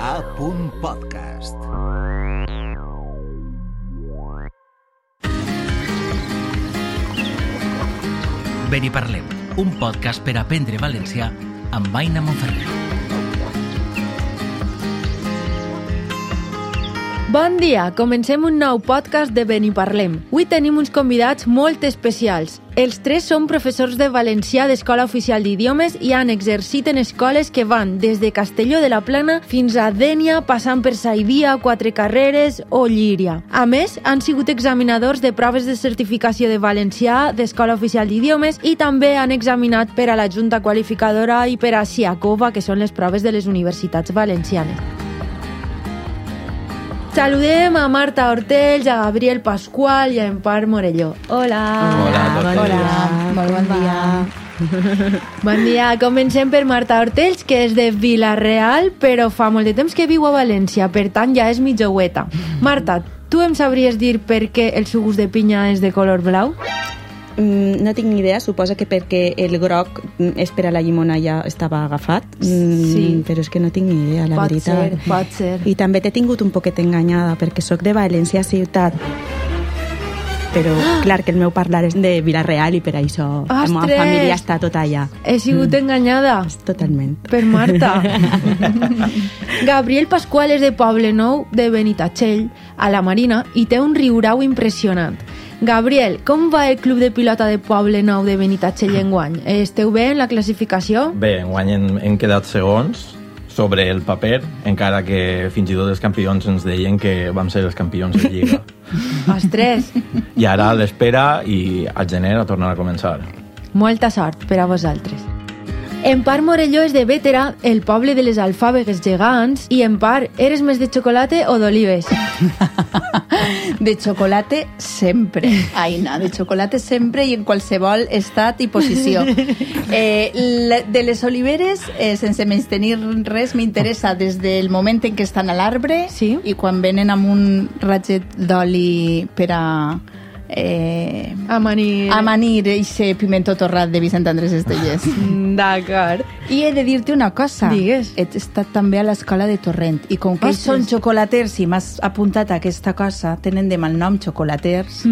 A. Podcast. Ben i parlem, un podcast per aprendre valencià amb Aina Monferrer. Bon dia, comencem un nou podcast de Ben i Parlem. Avui tenim uns convidats molt especials. Els tres són professors de valencià d'Escola Oficial d'Idiomes i han exercit en escoles que van des de Castelló de la Plana fins a Dènia, passant per Saidia, Quatre Carreres o Llíria. A més, han sigut examinadors de proves de certificació de valencià d'Escola Oficial d'Idiomes i també han examinat per a la Junta Qualificadora i per a SIACOVA, que són les proves de les universitats valencianes. Saludem a Marta Hortells, a Gabriel Pascual i a Empar Morelló. Hola. Hola a tots. Hola. Molt bon dia. Bon dia. Comencem per Marta Hortells, que és de Vila-real, però fa molt de temps que viu a València, per tant ja és mitjoueta. Marta, tu em sabries dir per què el sugus de pinya és de color blau? Mm, no tinc ni idea, suposa que perquè el groc mm, és per a la llimona ja estava agafat, mm, Sí. però és que no tinc ni idea, la pot veritat. ser, pot ser. I també t'he tingut un poquet enganyada, perquè sóc de València ciutat. Però, clar, que el meu parlar és de Vila-real i per això la meva Ostres! família està tota allà. He sigut enganyada Totalment. per Marta. Gabriel Pascual és de Poble Nou, de Benitatxell, a la Marina, i té un riurau impressionant. Gabriel, com va el club de pilota de Poble Nou de Benitatxell enguany? Esteu bé en la classificació? Bé, enguany hem, hem quedat segons sobre el paper, encara que fins i tot els campions ens deien que vam ser els campions de Lliga. Ostres, I ara l'espera i al gener a tornar a començar. molta sort per a vosaltres. Empar Morelló és de Bétera, el poble de les alfàbegues gegants, i Empar, eres més de xocolate o d'olives? De chocolate sempre, Aina, de chocolate sempre i en qualsevol estat i posició. Eh, de les oliveres, eh, sense menys tenir res, m'interessa des del moment en què estan a l'arbre Sí. i quan venen amb un ratget d'oli per a... Eh, Amanir. amanir eixe pimentó torrat de Vicent Andrés Estellers. D'acord. I he de dir-te una cosa. Digues. He estat també a l'escola de Torrent i com que Ostres. són xocolaters i m'has apuntat a aquesta cosa, tenen de malnom xocolaters,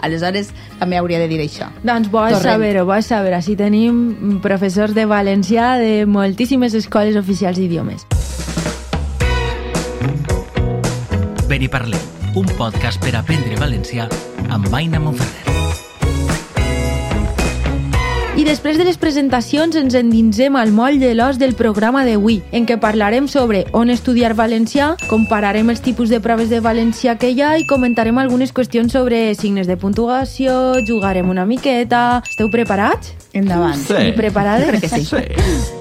aleshores també hauria de dir això. Doncs bo és Torrent. saber-ho, bo és saber Així tenim professors de valencià de moltíssimes escoles oficials d'idiomes. Ben i parlem, un podcast per aprendre valencià amb Aina Monferrer. I després de les presentacions ens endinsem al moll de l'os del programa d'avui, en què parlarem sobre on estudiar valencià, compararem els tipus de proves de valencià que hi ha i comentarem algunes qüestions sobre signes de puntuació, jugarem una miqueta... Esteu preparats? Endavant. Sí. I preparades? Crec que sí. Sí.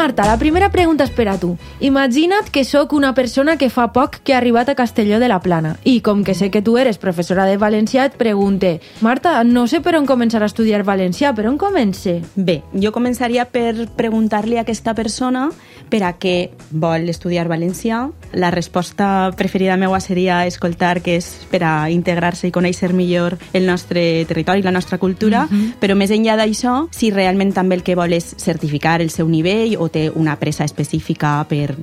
Marta, la primera pregunta és per a tu. Imagina't que sóc una persona que fa poc que ha arribat a Castelló de la Plana i com que sé que tu eres professora de valencià et pregunte Marta, no sé per on començar a estudiar valencià, per on comence? Bé, jo començaria per preguntar-li a aquesta persona per a què vol estudiar valencià. La resposta preferida meua seria escoltar que és per a integrar-se i conèixer millor el nostre territori, la nostra cultura, però més enllà d'això, si realment també el que vol és certificar el seu nivell o té una pressa específica per,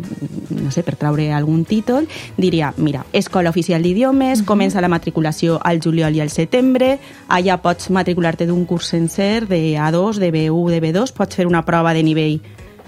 no sé, per traure algun títol, diria, mira, Escola Oficial d'Idiomes, comença la matriculació al juliol i al setembre, allà pots matricular-te d'un curs sencer de A2, de B1, de B2, pots fer una prova de nivell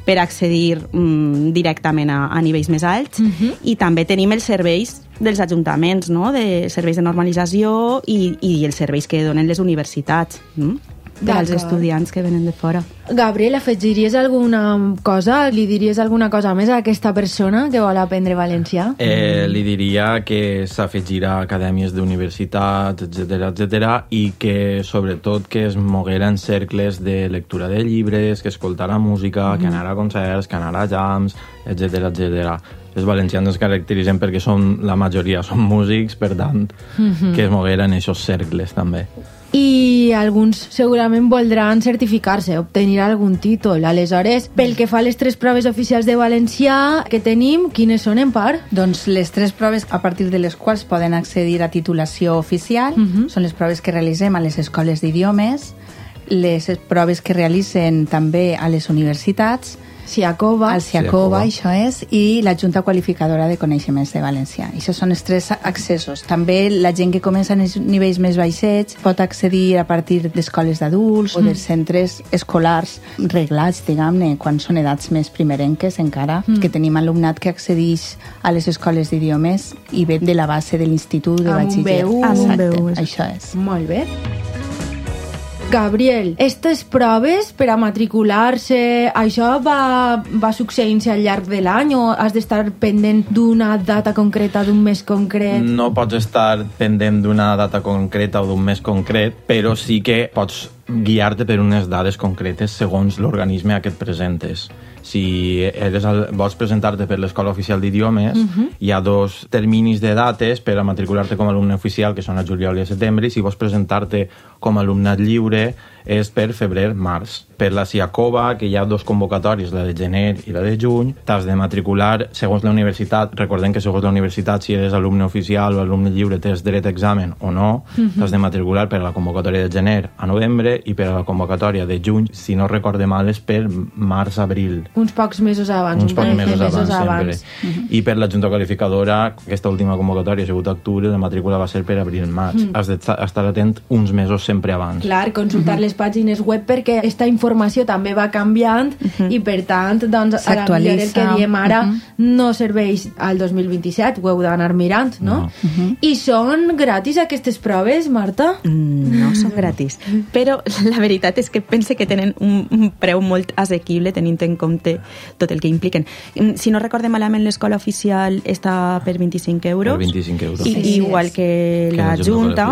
per accedir mm, directament a, a nivells més alts i també tenim els serveis dels ajuntaments, no? de serveis de normalització i, i els serveis que donen les universitats mm? Per als estudiants que venen de fora. Gabriel, afegiries alguna cosa? Li diries alguna cosa més a aquesta persona que vol aprendre valencià? Eh, li diria que s'afegirà a acadèmies d'universitats, etc etc i que sobretot que es moguera en cercles de lectura de llibres, que escoltara música, que anara a concerts, que anara a jams, etc etc. Els valencians es caracteritzen perquè són, la majoria són músics, per tant, que es moguera en aquests cercles també. I alguns segurament voldran certificar-se, obtenir algun títol. Aleshores, pel que fa a les tres proves oficials de valencià que tenim, quines són en part? Doncs les tres proves a partir de les quals poden accedir a titulació oficial són les proves que realitzem a les escoles d'idiomes, les proves que realicen també a les universitats Siacova. el Siacova, això és, i la Junta Qualificadora de Coneixements de València. Això són els tres accessos. També la gent que comença en els nivells més baixets pot accedir a partir d'escoles d'adults o dels centres escolars reglats, diguem-ne, quan són edats més primerenques encara, que tenim alumnat que accedeix a les escoles d'idiomes i ve de la base de l'institut de Amb un batxiller. B1. Amb un Exacte, B1, això és. Molt bé. Gabriel, aquestes proves per a matricular-se, això va, va succeint-se al llarg de l'any o has d'estar pendent d'una data concreta, d'un mes concret? No pots estar pendent d'una data concreta o d'un mes concret, però sí que pots guiar-te per unes dades concretes segons l'organisme a què et presentes. Si eres el, vols presentar-te per l'Escola Oficial d'Idiomes, uh -huh. hi ha dos terminis de dates per a matricular-te com a alumne oficial, que són a juliol i a setembre, i si vols presentar-te com a alumnat lliure és per febrer-març. Per la Siacova, que hi ha dos convocatòries, la de gener i la de juny, t'has de matricular segons la universitat. Recordem que segons la universitat, si eres alumne oficial o alumne lliure, tens dret a examen o no. Uh -huh. T'has de matricular per a la convocatòria de gener a novembre i per a la convocatòria de juny, si no recorde mal, és per març-abril. Uns pocs mesos abans. Uns un pocs de mesos abans, sempre. I per la Junta Qualificadora, aquesta última convocatòria ha sigut a octubre, la matrícula va ser per abril-maig. Mm. Has d'estar atent uns mesos sempre abans. Clar, consultar les pàgines web perquè aquesta informació també va canviant i per tant, doncs, a la millor el que diem ara no serveix al 2027, ho heu d'anar mirant, no? No. I són gratis aquestes proves, Marta? Mm, No són gratis. Però la veritat és que pense que tenen un, un preu molt assequible tenint en compte tot el que impliquen. Mm, Si no recordem malament, l'escola oficial està per 25 euros. Per 25 euros. I, Sí, igual que, Que la la Junta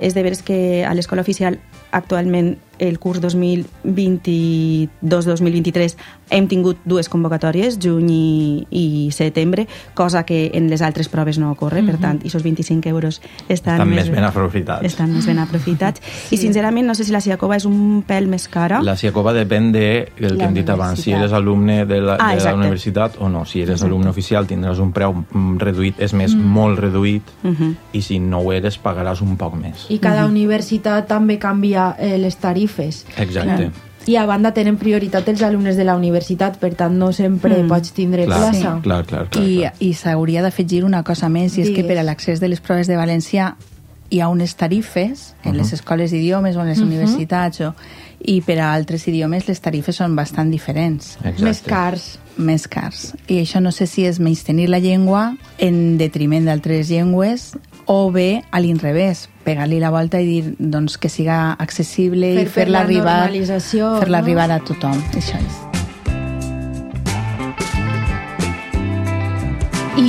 és de veres que a l'escola oficial actualment el curs 2022-2023 hem tingut dues convocatòries, juny i, i setembre, cosa que en les altres proves no ocorre, per tant, aquests 25 euros estan, Estan més ben aprofitats. Estan més ben aprofitats. I sincerament no sé si la Siacova és un pèl més cara. La Siacova depèn de el que hem dit abans, si eres alumne de la, Ah, de la exacte. universitat o no. Si eres alumne oficial tindràs un preu mm, reduït, és més, molt reduït, Mhm. i si no ho eres pagaràs un poc més. I cada universitat també canvia eh, les tarifes. Exacte. I a banda tenen prioritat els alumnes de la universitat, per tant no sempre Mm. pots tindre Clar, plaça. clar, clar, clar, I, clar. i s'hauria d'afegir una cosa més, i és que Digues. per a l'accés de les proves de València hi ha unes tarifes en les escoles d'idiomes o en les universitats o, i per a altres idiomes les tarifes són bastant diferents Exacte. Més cars. més cars. I això no sé si és menys tenir la llengua en detriment d'altres llengües o bé a l'inrevés, pegar-li la volta i dir doncs, que siga accessible Per i fer fer-la la arribar, fer-la no? arribar a tothom. Això és.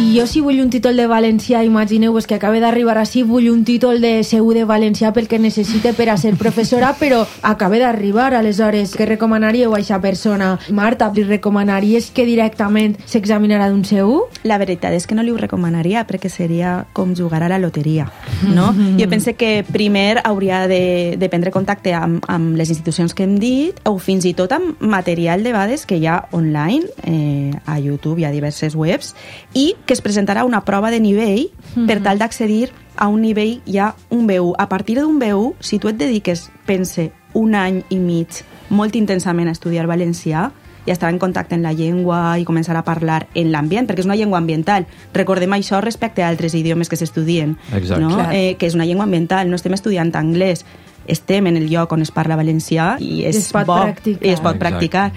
Jo si vull un títol de valencià, imagineu-vos que acaba d'arribar així, vull un títol de CU de valencià pel que necessite per a ser professora, però acaba d'arribar, aleshores, què recomanaríeu a aquesta persona? Marta, li recomanaries que directament s'examinarà d'un CU? La veritat és que no li ho recomanaria perquè seria com jugar a la loteria, no? Jo pense que primer hauria de, de prendre contacte amb, amb les institucions que hem dit o fins i tot amb material de vegades que hi ha online, eh, a YouTube hi ha diverses webs, i que es presentarà una prova de nivell per tal d'accedir a un nivell ja un B1. A partir d'un B1, si tu et dediques, pense, un any i mig molt intensament a estudiar valencià, i estar en contacte amb la llengua i començar a parlar en l'ambient, perquè és una llengua ambiental. Recordem això respecte a altres idiomes que s'estudien, no? Clar. eh, que és una llengua ambiental, no estem estudiant anglès, estem en el lloc on es parla valencià i és I es pot bo, practicar. i es pot Exacte. practicar.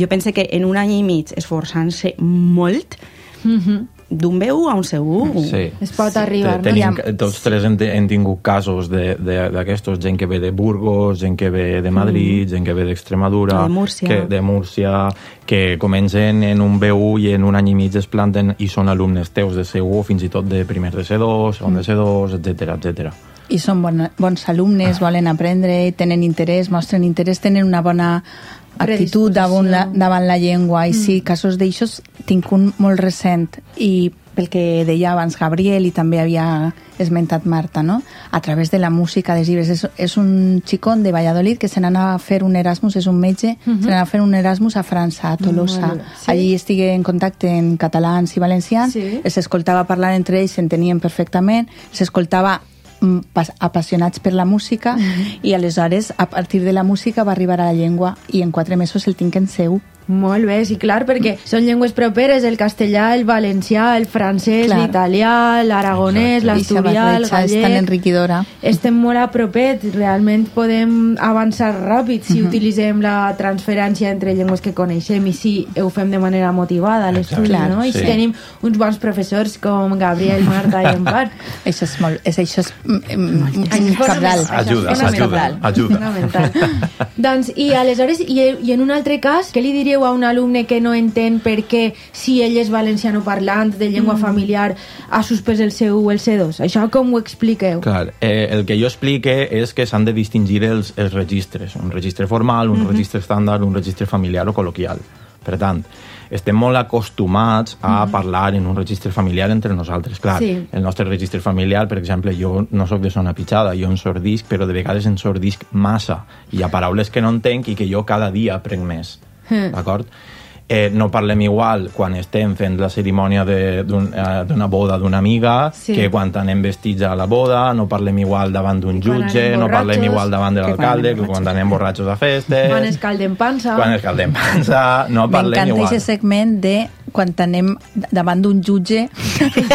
Jo pense que en un any i mig esforçant-se molt, d'un B1 a un C1, Sí. Es pot arribar, no? Tenim, Ja. tots tres hem, hem tingut casos de- de- d'aquestos, gent que ve de Burgos, gent que ve de Madrid, gent que ve d'Extremadura, De Múrcia. que, de Múrcia, que comencen en un B1 i en un any i mig es planten i són alumnes teus de C1 o fins i tot de primer de C2, segon de C2, etc etc. I són bon, bons alumnes, volen aprendre, tenen interès, mostren interès, tenen una bona actitud davant la, davant la llengua. I sí, casos d'aixòs tinc un molt recent i pel que deia abans Gabriel i també havia esmentat Marta, no? a través de la música dels llibres. És, és un xicón de Valladolid que se n'anà a fer un Erasmus, és un metge, se n'anà a fer un Erasmus a França, a Tolosa. Molt bé. Sí? Allí estigué en contacte en catalans i valencians, Sí. els escoltava parlar entre ells, s'entenien perfectament, s'escoltava mm, apassionats per la música i aleshores a partir de la música va arribar a la llengua i en quatre mesos el tinc en seu Molt bé, sí, clar, perquè són llengües properes, el castellà, el valencià, el francès, l'italià, l'aragonès, l'asturià, el barreja és tan gallec... enriquidora. Estem molt a propet, realment podem avançar ràpid si utilitzem la transferència entre llengües que coneixem i si ho fem de manera motivada a l'estudi, no? I sí. si tenim uns bons professors com Gabriel, Marta i Empar, Això és molt... És, això és mm, mm, és cabdal. Ajuda, ajuda, ajuda. Doncs, i aleshores, i, i en un altre cas, què li diríeu a un alumne que no entén per què, si ell és valenciano parlant de llengua familiar, ha suspès el C1 o el C2? Això com ho expliqueu? Clar, eh, el que jo explique és que s'han de distingir els, els registres, un registre formal, un registre estàndard, un registre familiar o col·loquial. Per tant, estem molt acostumats a parlar en un registre familiar entre nosaltres. Clar, Sí. el nostre registre familiar, per exemple, jo no sóc de zona pitjada, jo en sordisc, però de vegades en sordisc massa. Hi ha paraules que no entenc i que jo cada dia aprenc més. Mm. D'acord? Eh, no parlem igual quan estem fent la cerimònia eh, d'una boda d'una amiga Sí. que quan anem vestits a la boda, no parlem igual davant d'un jutge, no parlem igual davant de l'alcalde, que quan anem borratxos a festes, Quan escaldem pansa... quan escaldem pansa, no parlem M'encanta igual. aquest segment de quan anem davant d'un jutge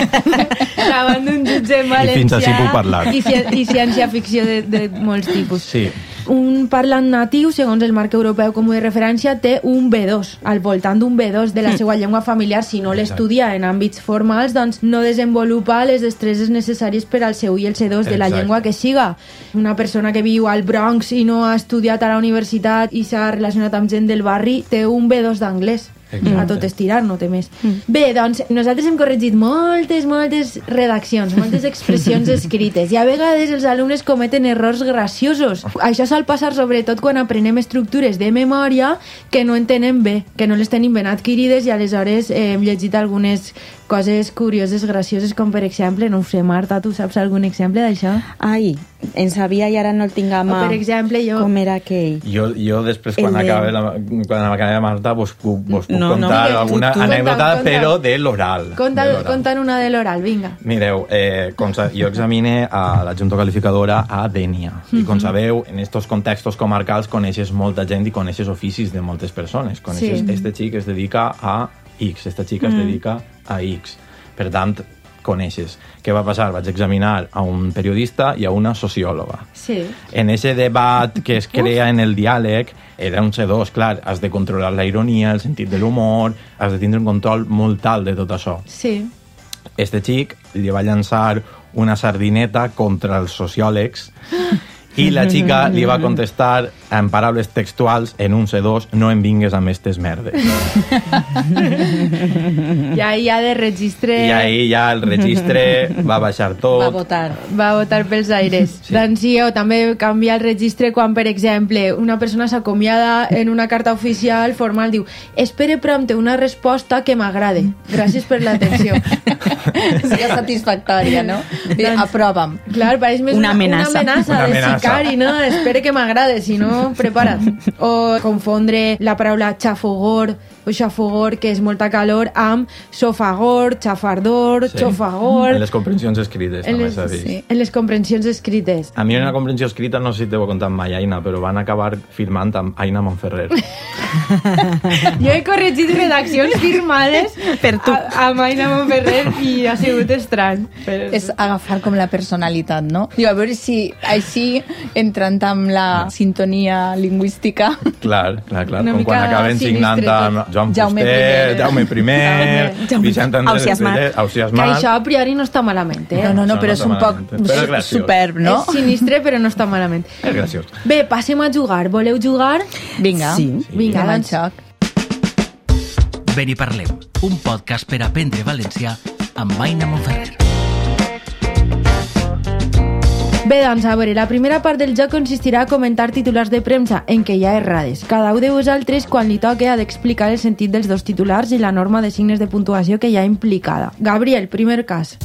davant d'un jutge en valencià fins ací puc parlar. i, ci i ciència-ficció de, de molts tipus. Sí. Un parlant natiu, segons el marc europeu comú de referència, té un B2, al voltant d'un B2 de la seva llengua familiar. Si no l'estudia en àmbits formals, doncs no desenvolupa les destreses necessàries per al C1 i el C2 de la Exacte. llengua que siga. Una persona que viu al Bronx i no ha estudiat a la universitat i s'ha relacionat amb gent del barri té un B2 d'anglès. Exacte. A tot estirar, no té més. Bé, doncs, nosaltres hem corregit moltes, moltes redaccions, moltes expressions escrites, i a vegades els alumnes cometen errors graciosos. Això sol passar sobretot quan aprenem estructures de memòria que no entenem bé, que no les tenim ben adquirides i aleshores eh, hem llegit algunes coses curioses, gracioses, com per exemple, no ho sé, Marta, tu saps algun exemple d'això? Ai, en sabia i ara no el tinc a O, mà. per exemple, jo- Com era aquell? Jo, jo després, quan El de- acabe la, quan acabe Marta, vos puc, vos puc No, no, contar tu- alguna tu- anècdota, conta, conta. però de l'oral. Conta, de l'oral. conta'n una de l'oral, vinga. Mireu, eh, com sa, jo examine a la Junta Calificadora a Dènia. I com sabeu, en estos contextos comarcals coneixes molta gent i coneixes oficis de moltes persones. Coneixes, Sí. este xic es dedica a X, esta xica es dedica a X. Per tant, coneixes. Què va passar? Vaig examinar a un periodista i a una sociòloga. Sí. En ese debat que es crea en el diàleg, era un C2, clar, has de controlar la ironia, el sentit de l'humor, has de tindre un control molt alt de tot això. Sí. Este xic li va llançar una sardineta contra els sociòlegs i la xica li va contestar en paraules textuals en un C2 no em vingues amb estes merdes. I ahí ja de registre... I ahí ja el registre va baixar tot. va votar. va votar pels aires. Sí. Doncs sí, o també canviar el registre quan, per exemple, una persona s'acomiada en una carta oficial formal, diu espere prompte una resposta que m'agrade. Gràcies per l'atenció. Siga satisfactòria, no? Doncs- Aprova'm. Clar, pareix més Una una, amenaça. una amenaça Una amenaça. Sicari, no? Espere que m'agrade, si no, prepara't. O confondre la paraula xafogor o xafogor, que és molta calor, amb sofagor, xafardor, Sí. xofagor... En les comprensions escrites, en també les, s'ha dit. sí, en les comprensions escrites. A mi en una comprensió escrita, no sé si t'ho he contat mai, Aina, però van acabar firmant amb Aina Monferrer. Jo he corregit redaccions firmades Per tu. a, a Maina Montferrer i ha sigut estrany. Però... És agafar com la personalitat, no? Diu, a veure si així, entrant amb la sintonia lingüística... clar, clar, clar. Una Com quan acaben signant amb Joan Jaume Fuster, I. Jaume I, Jaume- Vicent Andrés Ausiasmat. III, Que Ausiasmat. això a priori no està malament, eh? No, no, no, però no és un poc però és superb, no? És sinistre, però no està malament. És graciós. Bé, passem a jugar. Voleu jugar? Vinga. Sí. Vinga, al doncs. xoc. Ben i parlem, un podcast per aprendre valencià amb Maina Monferrer. Bé, doncs, a veure, la primera part del joc consistirà a comentar titulars de premsa en què hi ha errades. Cada un de vosaltres, quan li toque, ha d'explicar el sentit dels dos titulars i la norma de signes de puntuació que hi ha implicada. Gabriel, primer cas.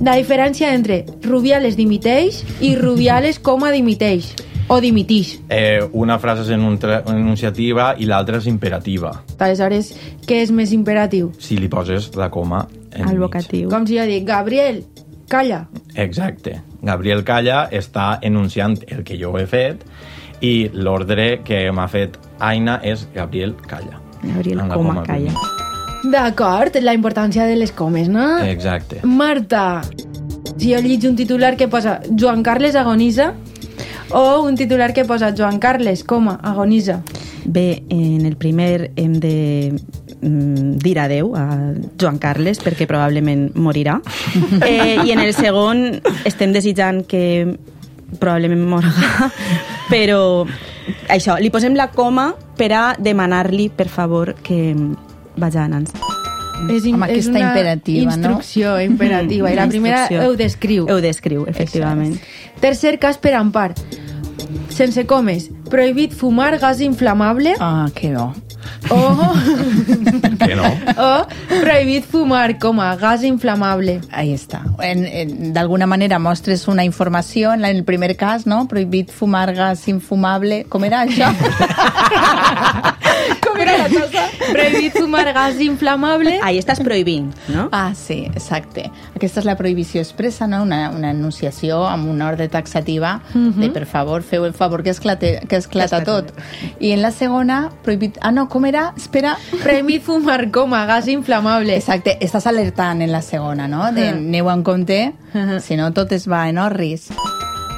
La diferència entre Rubiales dimiteix i Rubiales coma dimiteix. O dimitix. Eh, una frase és enunciativa i l'altra és imperativa. Aleshores, què és més imperatiu? Si li poses la coma en Al mig. vocatiu. Com si jo dic, Gabriel, calla. Exacte. Gabriel Calla està enunciant el que jo he fet i l'ordre que m'ha fet Aina és Gabriel Calla. Gabriel Coma, coma calla. D'acord, la importància de les comes, no? Exacte. Marta, si jo lliig un titular que posa Joan Carles agonisa o un titular que posa Joan Carles, coma, agonisa. Bé, en el primer hem de dir adeu a Joan Carles perquè probablement morirà. Eh, I en el segon estem desitjant que probablement morga, però això, li posem la coma per a demanar-li, per favor, que vagi anant. És, Amb aquesta imperativa, no? instrucció imperativa. I la Una primera ho descriu. Ho descriu, efectivament. Tercer cas per empar. Sense comes. Prohibit fumar gas inflamable Ah, que no. O, Que no? o prohibit fumar com a gas inflamable. Ahí està. En, en, D'alguna manera mostres una informació, en el primer cas, no? Prohibit fumar gas infumable. Com era això? Com era la cosa? Prohibit fumar gas inflamable Ahí estàs prohibint, no? Ah, sí, exacte. Aquesta és la prohibició expressa, no? una, una enunciació amb una ordre taxativa de, per favor, feu el favor que esclate, que esclata tot. I en la segona, prohibit... Ah, no, com era? Espera. prohibit fumar com a gas inflamable. Exacte, estàs alertant en la segona, no? De Ah. aneu en compte, Ah. si no tot es va en orris.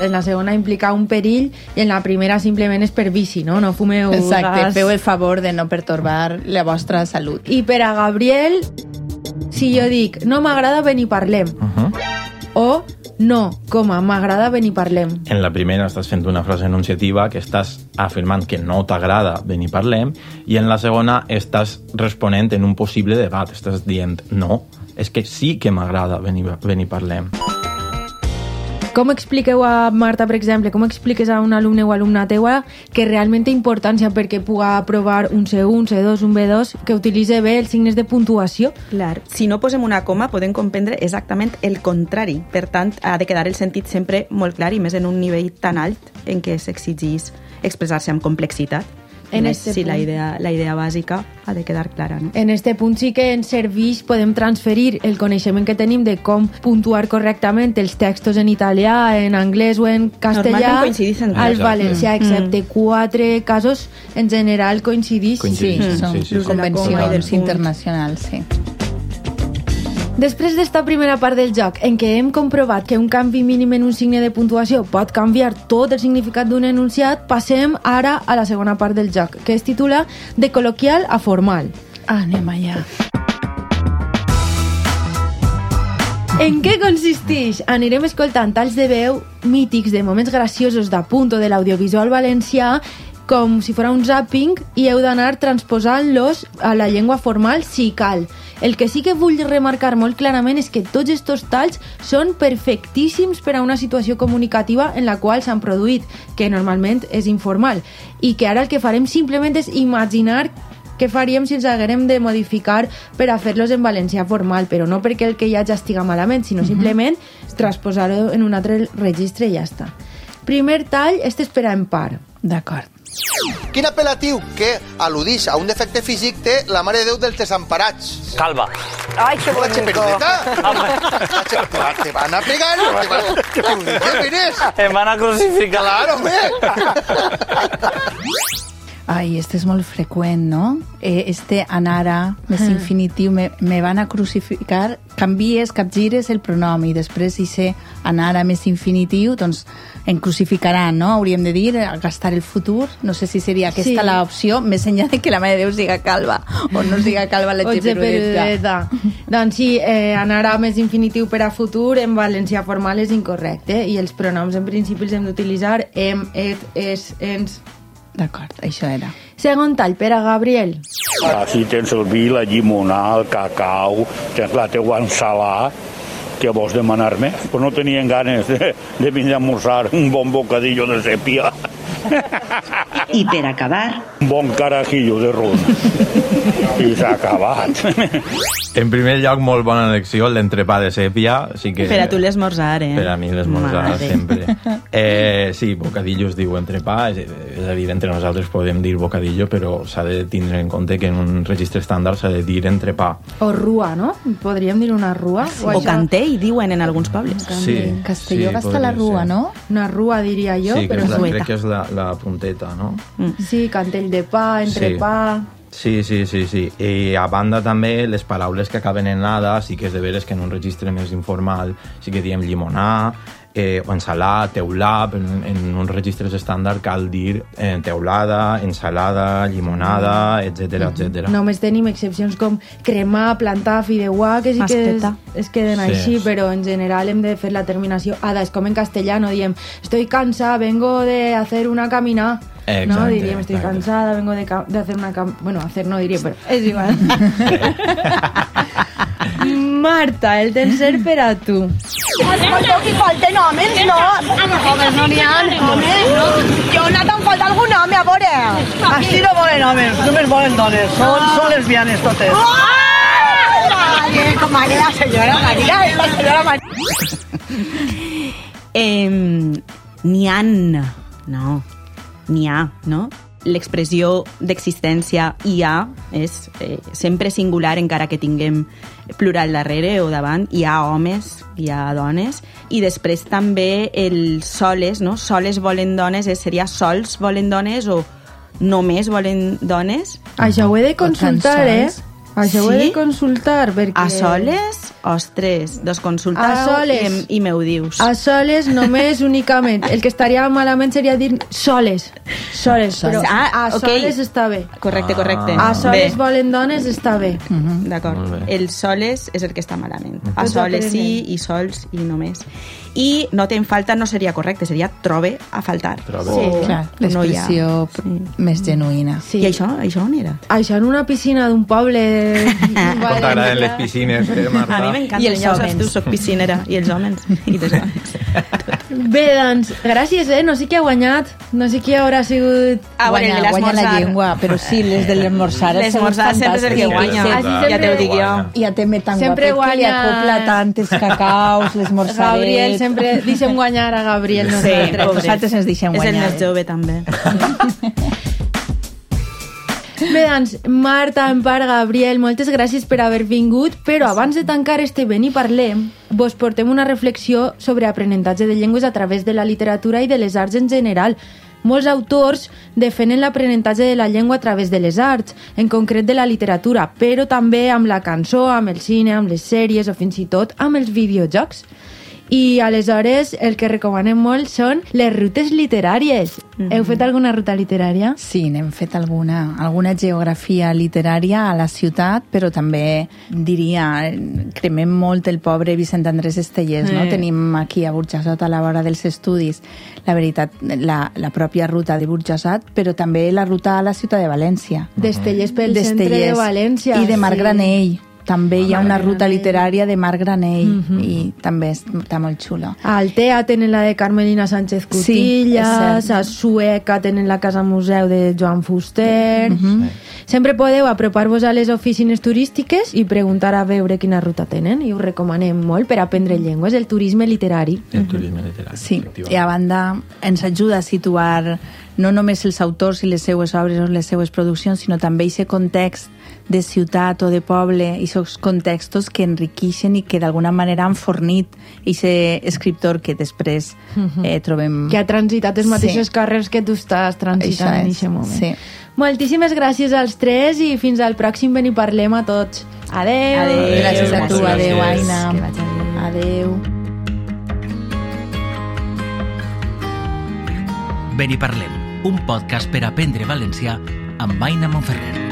En la segona implica un perill i en la primera simplement és per vici, no? No fumeu Exacte, gas. feu el favor de no pertorbar la vostra salut. I per a Gabriel, si jo dic no m'agrada venir parlem, Uh -huh. o no, com a m'agrada venir parlem. En la primera estàs fent una frase enunciativa que estàs afirmant que no t'agrada venir parlem i en la segona estàs responent en un possible debat. Estàs dient no, és que sí que m'agrada venir, venir parlem. Com expliqueu a Marta, per exemple, com expliques a un alumne o alumna teua que realment té importància perquè puga aprovar un C1, un C2, un B2, que utilitze bé els signes de puntuació? Clar. Si no posem una coma, podem comprendre exactament el contrari. Per tant, ha de quedar el sentit sempre molt clar i més en un nivell tan alt en què s'exigís expressar-se amb complexitat. En este si la punt. idea, la idea bàsica ha de quedar clara. No? En este punt sí que ens serveix, podem transferir el coneixement que tenim de com puntuar correctament els textos en italià, en anglès o en castellà en al valencià, excepte quatre casos, en general coincidís. Coincidís. Sí, Sí, són sí, sí, sí. convencions L'ús de la coma i del punt. internacionals, sí. Després d'esta primera part del joc, en què hem comprovat que un canvi mínim en un signe de puntuació pot canviar tot el significat d'un enunciat, passem ara a la segona part del joc, que es titula De col·loquial a formal. Anem allà. En què consisteix? Anirem escoltant talls de veu mítics de moments graciosos d'apunt o de l'audiovisual valencià com si fos un zapping i heu d'anar transposant-los a la llengua formal si cal. El que sí que vull remarcar molt clarament és que tots estos talls són perfectíssims per a una situació comunicativa en la qual s'han produït, que normalment és informal, i que ara el que farem simplement és imaginar què faríem si els haguérem de modificar per a fer-los en valencià formal, però no perquè el que ja ja estiga malament, sinó simplement transposar-ho en un altre registre i ja està. Primer tall, este és per a empar. D'acord. Quin apel·latiu que al·ludix a un defecte físic té la Mare de Déu dels Desemparats? Calva. Ay, qué La bonito. Cheperudeta? Te van a pegar, te van a... ¿Qué vienes? Em van a crucificar. Claro, hombre. Ai, este és molt freqüent, no? Eh, este anara, més infinitiu, me, me van a crucificar, canvies, capgires el pronom i després si sé anara més infinitiu, doncs en crucificaran, no? Hauríem de dir, a gastar el futur. No sé si seria aquesta Sí. l'opció, més enllà de que la Mare de Déu siga calva o no siga calva la Oye, xeperudeta. perudeta. doncs sí, eh, anar a més infinitiu per a futur en valencià formal és incorrecte i els pronoms en principi els hem d'utilitzar em, et, es, ens... D'acord, això era. Segon tall, per a Gabriel. Així tens el vi, la llimonada, el cacau, tens la teua ensalada, què vols demanar-me? Pues no tenien ganes de, de venir a almorzar un bon bocadillo de sepia, I per acabar, un bon carajillo de ron. I s'ha acabat. En primer lloc, molt bona elecció, l'entrepà de sèpia. Sí que, Per a tu l'esmorzar, eh? Per a mi l'esmorzar, sempre. Eh, sí, bocadillo es diu entrepà, és, és evident que nosaltres podem dir bocadillo, però s'ha de tindre en compte que en un registre estàndard s'ha de dir entrepà. O rua, no? Podríem dir una rua? O això? cantell, diuen en alguns pobles. Sí, Castelló sí, gasta la rua, ser. no? Una rua, diria jo, sí, però és la, sueta. crec que és la, la punteta, no? Sí, cantell de pa, entrepà... Sí, sí, sí, sí. I a banda també les paraules que acaben en nada, sí que és de veres que en un registre més informal sí que diem llimonar, eh, o ensalada, teulà, però en, en uns registres estàndard cal dir eh, teulada, ensalada, llimonada, etc etc. Només tenim excepcions com cremar, plantar, fideuà, que sí que es, es queden Sí. així, però en general hem de fer la terminació ada. És com en castellano, diem, estoy cansada, vengo de hacer una caminada. no, Exacte, diríem, estoy exacte. cansada, vengo de, de hacer una cam... Bueno, hacer no diria, però és igual. Marta, el tercer per a tu. Escolteu que falten homes, no? Homes no n'hi ha, homes, no? Jonathan, falta algun home, a veure. Així no volen homes, només volen dones. Són, són lesbianes totes. Vale, com ara la senyora Maria, eh, la senyora Maria. Eh, n'hi han, no, n'hi ha, no? L'expressió d'existència hi ha és eh, sempre singular encara que tinguem plural darrere o davant. Hi ha homes, hi ha dones. I després també el soles, no? Soles volen dones, eh, seria sols volen dones o només volen dones. Això ho he de consultar, eh? Això ho he de Sí? consultar, perquè... A soles, ostres, doncs consultau A soles. i, i me ho dius. A soles només, únicament. El que estaria malament seria dir soles. Soles, però Ah, a ok. soles està bé. Correcte, correcte. A soles Bé. volen dones està bé. D'acord. Molt bé. El soles és el que està malament. A soles sí i sols i només. I no te'n falta no seria correcte, seria trobe a faltar. Trobe. Sí. O Clar, no hi ha. l'expressió Sí. més genuïna. Sí. I això, això on era? Això en una piscina d'un poble... Com t'agraden les piscines, eh, Marta? A mi m'encanta, ja ho saps tu, soc piscinera. I els homes. I les dones. Bé, doncs, gràcies, eh? No sé qui ha guanyat. No sé qui haurà sigut... Ah, bueno, guanya, guanya la llengua, però sí, les de l'esmorzar. L'esmorzar sempre és el que guanya. Així sempre- Ja t'ho dic jo. I a també tan Sempre guapet que li guanya- acopla tantes cacaus, l'esmorzaret... Gabriel, sempre deixem guanyar a Gabriel Sí, nosaltres. nosaltres ens deixem És el guanyar. més jove, també. Bé, doncs, Marta, Empar, Gabriel, moltes gràcies per haver vingut, però abans de tancar este Ben i parlem, vos portem una reflexió sobre aprenentatge de llengües a través de la literatura i de les arts en general. Molts autors defenen l'aprenentatge de la llengua a través de les arts, en concret de la literatura, però també amb la cançó, amb el cine, amb les sèries o fins i tot amb els videojocs. I aleshores el que recomanem molt són les rutes literàries. Heu fet alguna ruta literària? Sí, n'hem fet alguna, alguna geografia literària a la ciutat, però també diria, cremem molt el pobre Vicent Andrés Estellers, no? Eh. Tenim aquí a Burjassot a la vora dels estudis, la veritat, la, la pròpia ruta de Burjassot, però també la ruta a la ciutat de València. D'Estellers pel centre de D'Estellers. València. I de Marc sí. Granell. També hi ha una ruta literària de Marc Granell Mhm. i també està molt xula. A Altea tenen la de Carmelina Sánchez Sí, Cutillas, és cert. a Sueca tenen la Casa Museu de Joan Fuster... Mhm. Sempre podeu apropar-vos a les oficines turístiques i preguntar a veure quina ruta tenen i us recomanem molt per aprendre llengües, el turisme literari. El turisme literari. Sí, i a banda ens ajuda a situar no només els autors i les seues obres o les seues produccions, sinó també aquest context de ciutat o de poble, i aquests contextos que enriqueixen i que d'alguna manera han fornit aquest escriptor que després eh, trobem... Que ha transitat els Sí. mateixos carrers que tu estàs transitant en aquest moment. sí. Moltíssimes gràcies als tres i fins al pròxim Ben i Parlem a tots. Adeu! Adeu. Gràcies a tu, adeu. Aina. Que vagi bé. Adeu. Ben i parlem, un podcast per aprendre valencià amb Aina Monferrer.